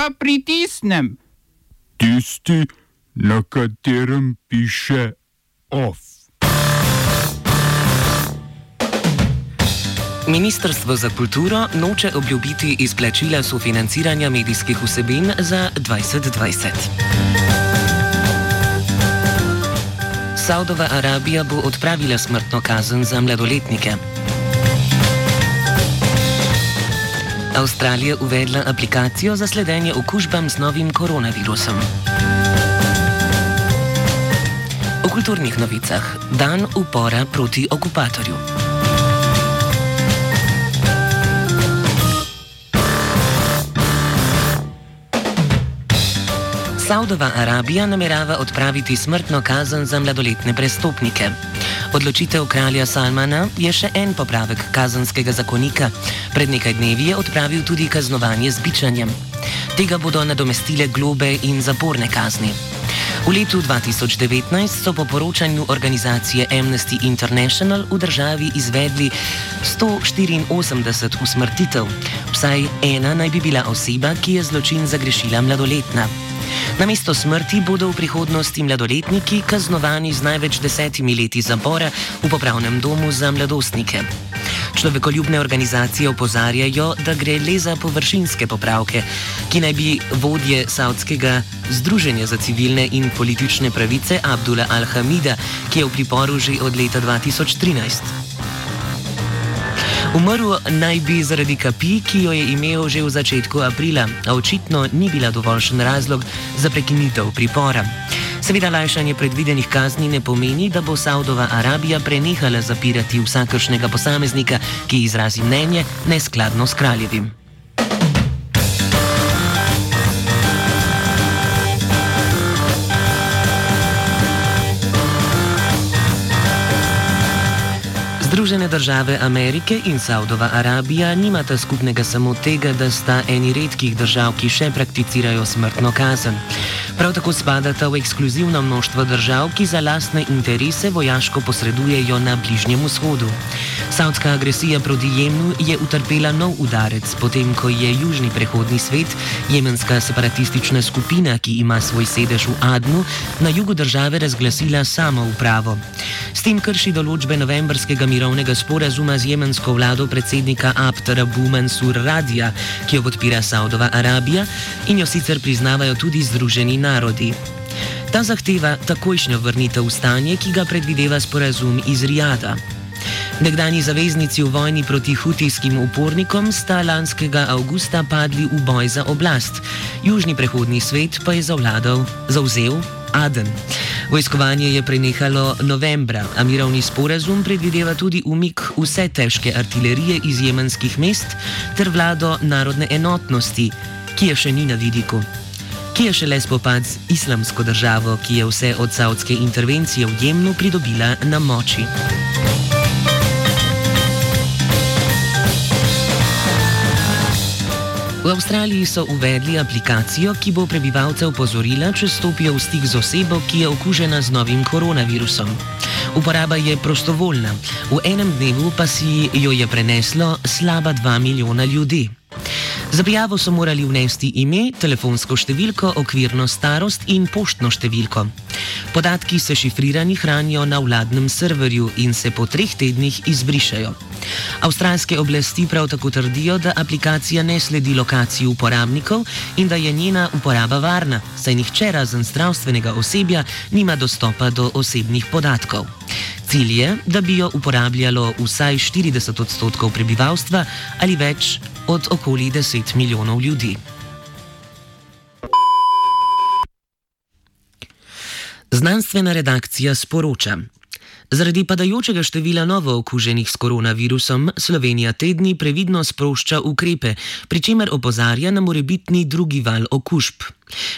pa pritisnem? Tisti, na katerem piše OF. Ministrstvo za kulturo noče obljubiti izplačila sofinanciranja medijskih vsebin za 2020. Saudova Arabija bo odpravila smrtno kazen za mladoletnike. Avstralija uvedla aplikacijo za sledenje okužbam z novim koronavirusom. V kulturnih novicah dan upora proti okupatorju. Saudova Arabija namerava odpraviti smrtno kazen za mladoletne prestopnike. Odločitev kralja Salmana je še en popravek kazenskega zakonika. Pred nekaj dnevi je odpravil tudi kaznovanje z bičanjem. Tega bodo nadomestile globe in zaporne kazni. V letu 2019 so po poročanju organizacije Amnesty International v državi izvedli 184 usmrtitev. Vsaj ena naj bi bila oseba, ki je zločin zagrešila mladoletna. Namesto smrti bodo v prihodnosti mladoletniki kaznovani z največ desetimi leti zapora v popravnem domu za mladostnike. Človekoljubne organizacije opozarjajo, da gre le za površinske popravke, ki naj bi vodje Saudskega združenja za civilne in politične pravice Abdula Al-Hamida, ki je v priporu že od leta 2013. Umrl naj bi zaradi kapi, ki jo je imel že v začetku aprila, a očitno ni bila dovoljšen razlog za prekinitev pripora. Seveda, lajšanje predvidenih kazni ne pomeni, da bo Saudova Arabija prenehala zapirati vsakršnega posameznika, ki izrazi mnenje neskladno s kraljevim. Združene države Amerike in Saudova Arabija nimata skupnega samo tega, da sta eni redkih držav, ki še prakticirajo smrtno kazen. Prav tako spadata v ekskluzivno množstvo držav, ki za lastne interese vojaško posredujejo na Bližnjem vzhodu. Saudska agresija proti Jemnu je utrpela nov udarec, potem ko je Južni prehodni svet, jemenska separatistična skupina, ki ima svoj sedež v Adnu, na jugu države razglasila samo upravo. S tem krši določbe novembrskega mirovnega sporazuma z jemensko vlado predsednika Abtara Bumansur Radija, ki jo podpira Saudova Arabija in jo sicer priznavajo tudi Združeni narodi. Ta zahteva takojšnjo vrnitev v stanje, ki ga predvideva sporazum iz Rijada. Nekdani zaveznici v vojni proti hutijskim upornikom sta lanskega avgusta padli v boj za oblast, južni prehodni svet pa je zavladal, zauzel Aden. Vojskovanje je prenehalo novembra, a mirovni sporazum predvideva tudi umik vse težke artilerije iz jemenskih mest ter vlado narodne enotnosti, ki je še ni na vidiku. Ki je šele spopad z islamsko državo, ki je vse od saudske intervencije v Jemnu pridobila na moči. V Avstraliji so uvedli aplikacijo, ki bo prebivalce opozorila, če stopijo v stik z osebo, ki je okužena z novim koronavirusom. Uporaba je prostovoljna, v enem dnevu pa si jo je preneslo slaba 2 milijona ljudi. Za prijavo so morali vnesti ime, telefonsko številko, okvirno starost in poštno številko. Podatki se šifrirani hranijo na vladnem serverju in se po treh tednih izbrišajo. Avstralske oblasti prav tako trdijo, da aplikacija ne sledi lokaciji uporabnikov in da je njena uporaba varna, saj nihče razen zdravstvenega osebja nima dostopa do osebnih podatkov. Cilj je, da bi jo uporabljalo vsaj 40 odstotkov prebivalstva ali več od okoli 10 milijonov ljudi. Znanstvena redakcija sporoča. Zaradi padajočega števila novo okuženih s koronavirusom Slovenija tedni previdno sprošča ukrepe, pri čemer opozarja na morebitni drugi val okužb.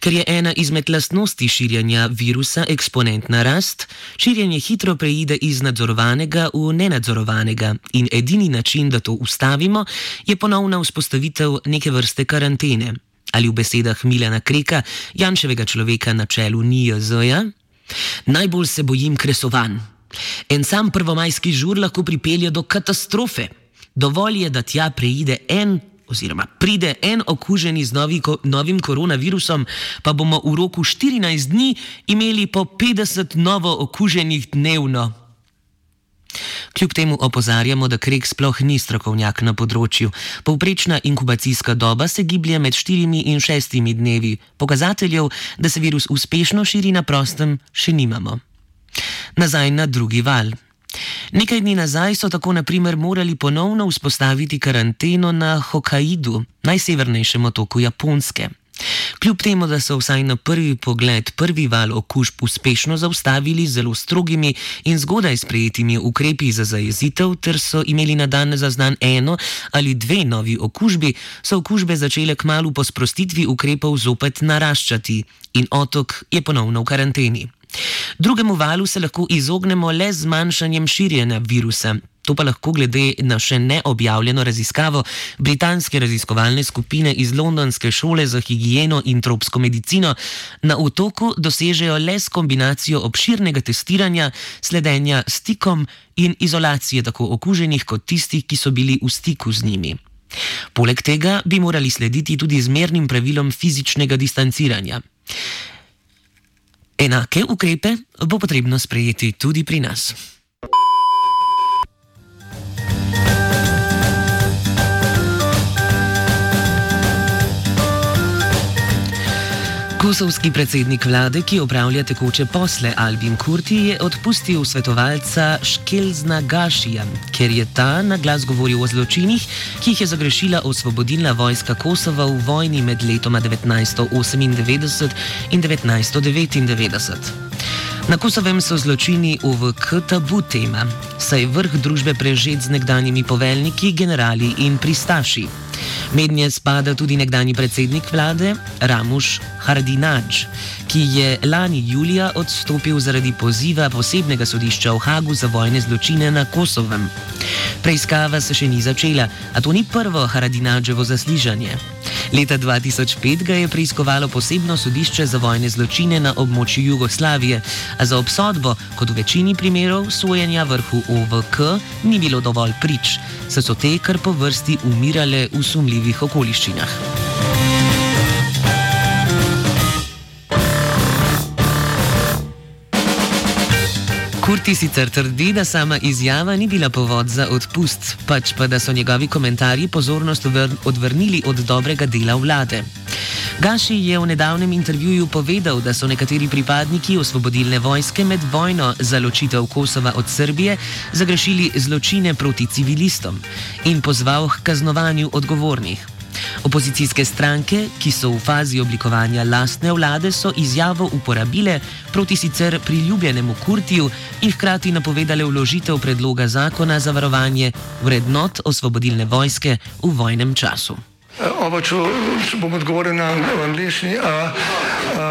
Ker je ena izmed lastnosti širjanja virusa eksponentna rast, širjenje hitro preide iz nadzorovanega v nenadzorovanega in edini način, da to ustavimo, je ponovna vzpostavitev neke vrste karantene. Ali v besedah Milena Kreka, Janševega človeka na čelu NIJZ-ja? Najbolj se bojim kresovanj. En sam prvomajski žur lahko pripelje do katastrofe. Dovolj je, da tja preide en oziroma pride en okuženi z novi, ko, novim koronavirusom, pa bomo v roku 14 dni imeli po 50 novo okuženih dnevno. Kljub temu opozarjamo, da Krek sploh ni strokovnjak na področju. Povprečna inkubacijska doba se giblje med 4 in 6 dnevi. Pokazateljev, da se virus uspešno širi na prostem, še nimamo. Nazaj na drugi val. Nekaj dni nazaj so tako naprimer morali ponovno vzpostaviti karanteno na Hokkaidu, najsevernejšem otoku Japonske. Kljub temu, da so vsaj na prvi pogled prvi val okužb uspešno zaustavili z zelo strogimi in zgodaj sprejetimi ukrepi za zajezitev, ter so imeli na dan zaznan eno ali dve novi okužbi, so okužbe začele kmalo po sprostitvi ukrepov zopet naraščati in otok je ponovno v karanteni. Drugemu valu se lahko izognemo le z zmanjšanjem širjenja virusa. To pa lahko glede na še neobjavljeno raziskavo britanske raziskovalne skupine iz Londonske šole za higieno in tropsko medicino na otoku dosežejo le s kombinacijo obširnega testiranja, sledenja stikom in izolacije tako okuženih kot tistih, ki so bili v stiku z njimi. Poleg tega bi morali slediti tudi zmernim pravilom fizičnega distanciranja. Enake ukrepe bo potrebno sprejeti tudi pri nas. Kosovski predsednik vlade, ki upravlja tekoče posle Albin Kurti, je odpustil svetovalca Škelzna Gašija, ker je ta na glas govoril o zločinih, ki jih je zagrešila osvobodilna vojska Kosova v vojni med letoma 1998 in 1999. Na Kosovem so zločini UVK tabu tema, saj vrh družbe prežet z nekdanjimi poveljniki, generali in pristaši. Mednje spada tudi nekdani predsednik vlade Ramuš Hardinač, ki je lani julija odstopil zaradi poziva posebnega sodišča v Hagu za vojne zločine na Kosovem. Preiskava se še ni začela, a to ni prvo Haradinačevo zaslišanje. Leta 2005 ga je preiskovalo posebno sodišče za vojne zločine na območju Jugoslavije, a za obsodbo, kot v večini primerov sojenja vrhu OVK, ni bilo dovolj prič, saj so te kar po vrsti umirale v sumljivih okoliščinah. Kurti sicer trdi, da sama izjava ni bila povod za odpust, pač pa da so njegovi komentarji pozornost odvrnili od dobrega dela vlade. Gaši je v nedavnem intervjuju povedal, da so nekateri pripadniki osvobodilne vojske med vojno za ločitev Kosova od Srbije zagrešili zločine proti civilistom in pozval k kaznovanju odgovornih. Opozicijske stranke, ki so v fazi oblikovanja lastne vlade, so izjavo uporabile proti sicer priljubljenemu Kurtiju in hkrati napovedale vložitev predloga zakona za varovanje vrednot osvobodilne vojske v vojnem času. Oba, če, če bom odgovoril na angliški.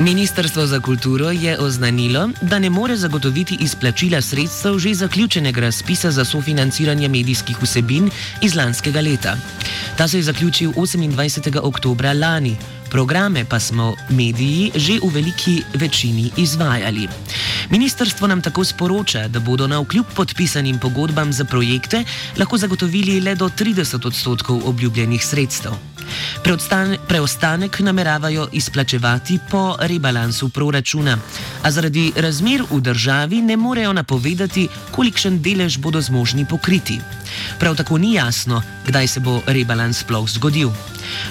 Ministrstvo za kulturo je oznanilo, da ne more zagotoviti izplačila sredstev že zaključenega razpisa za sofinanciranje medijskih vsebin iz lanskega leta. Ta se je zaključil 28. oktober lani. Programe pa smo mediji že v veliki večini izvajali. Ministrstvo nam tako sporoča, da bodo na vkljub podpisanim pogodbam za projekte lahko zagotovili le do 30 odstotkov obljubljenih sredstev. Preostanek nameravajo izplačevati po rebalansu proračuna, a zaradi razmer v državi ne morejo napovedati, kolikšen delež bodo zmožni pokriti. Prav tako ni jasno, kdaj se bo rebalans sploh zgodil.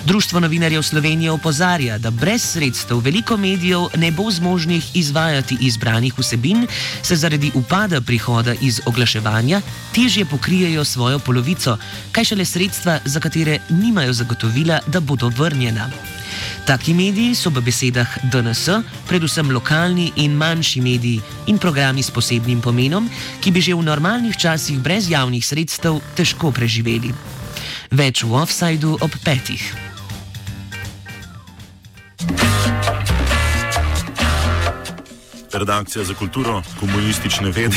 Društvo novinarjev Slovenije opozarja, da brez sredstev veliko medijev ne bo zmožnih izvajati izbranih vsebin, se zaradi upada prihoda iz oglaševanja težje pokrijejo svojo polovico, kaj šele sredstva, za katere nimajo zagotovila, da bodo vrnjena. Taki mediji so v besedah DNS predvsem lokalni in manjši mediji in programi s posebnim pomenom, ki bi že v normalnih časih brez javnih sredstev težko preživeli. Več v offsajdu ob petih. Redakcija za kulturo komunistične vede.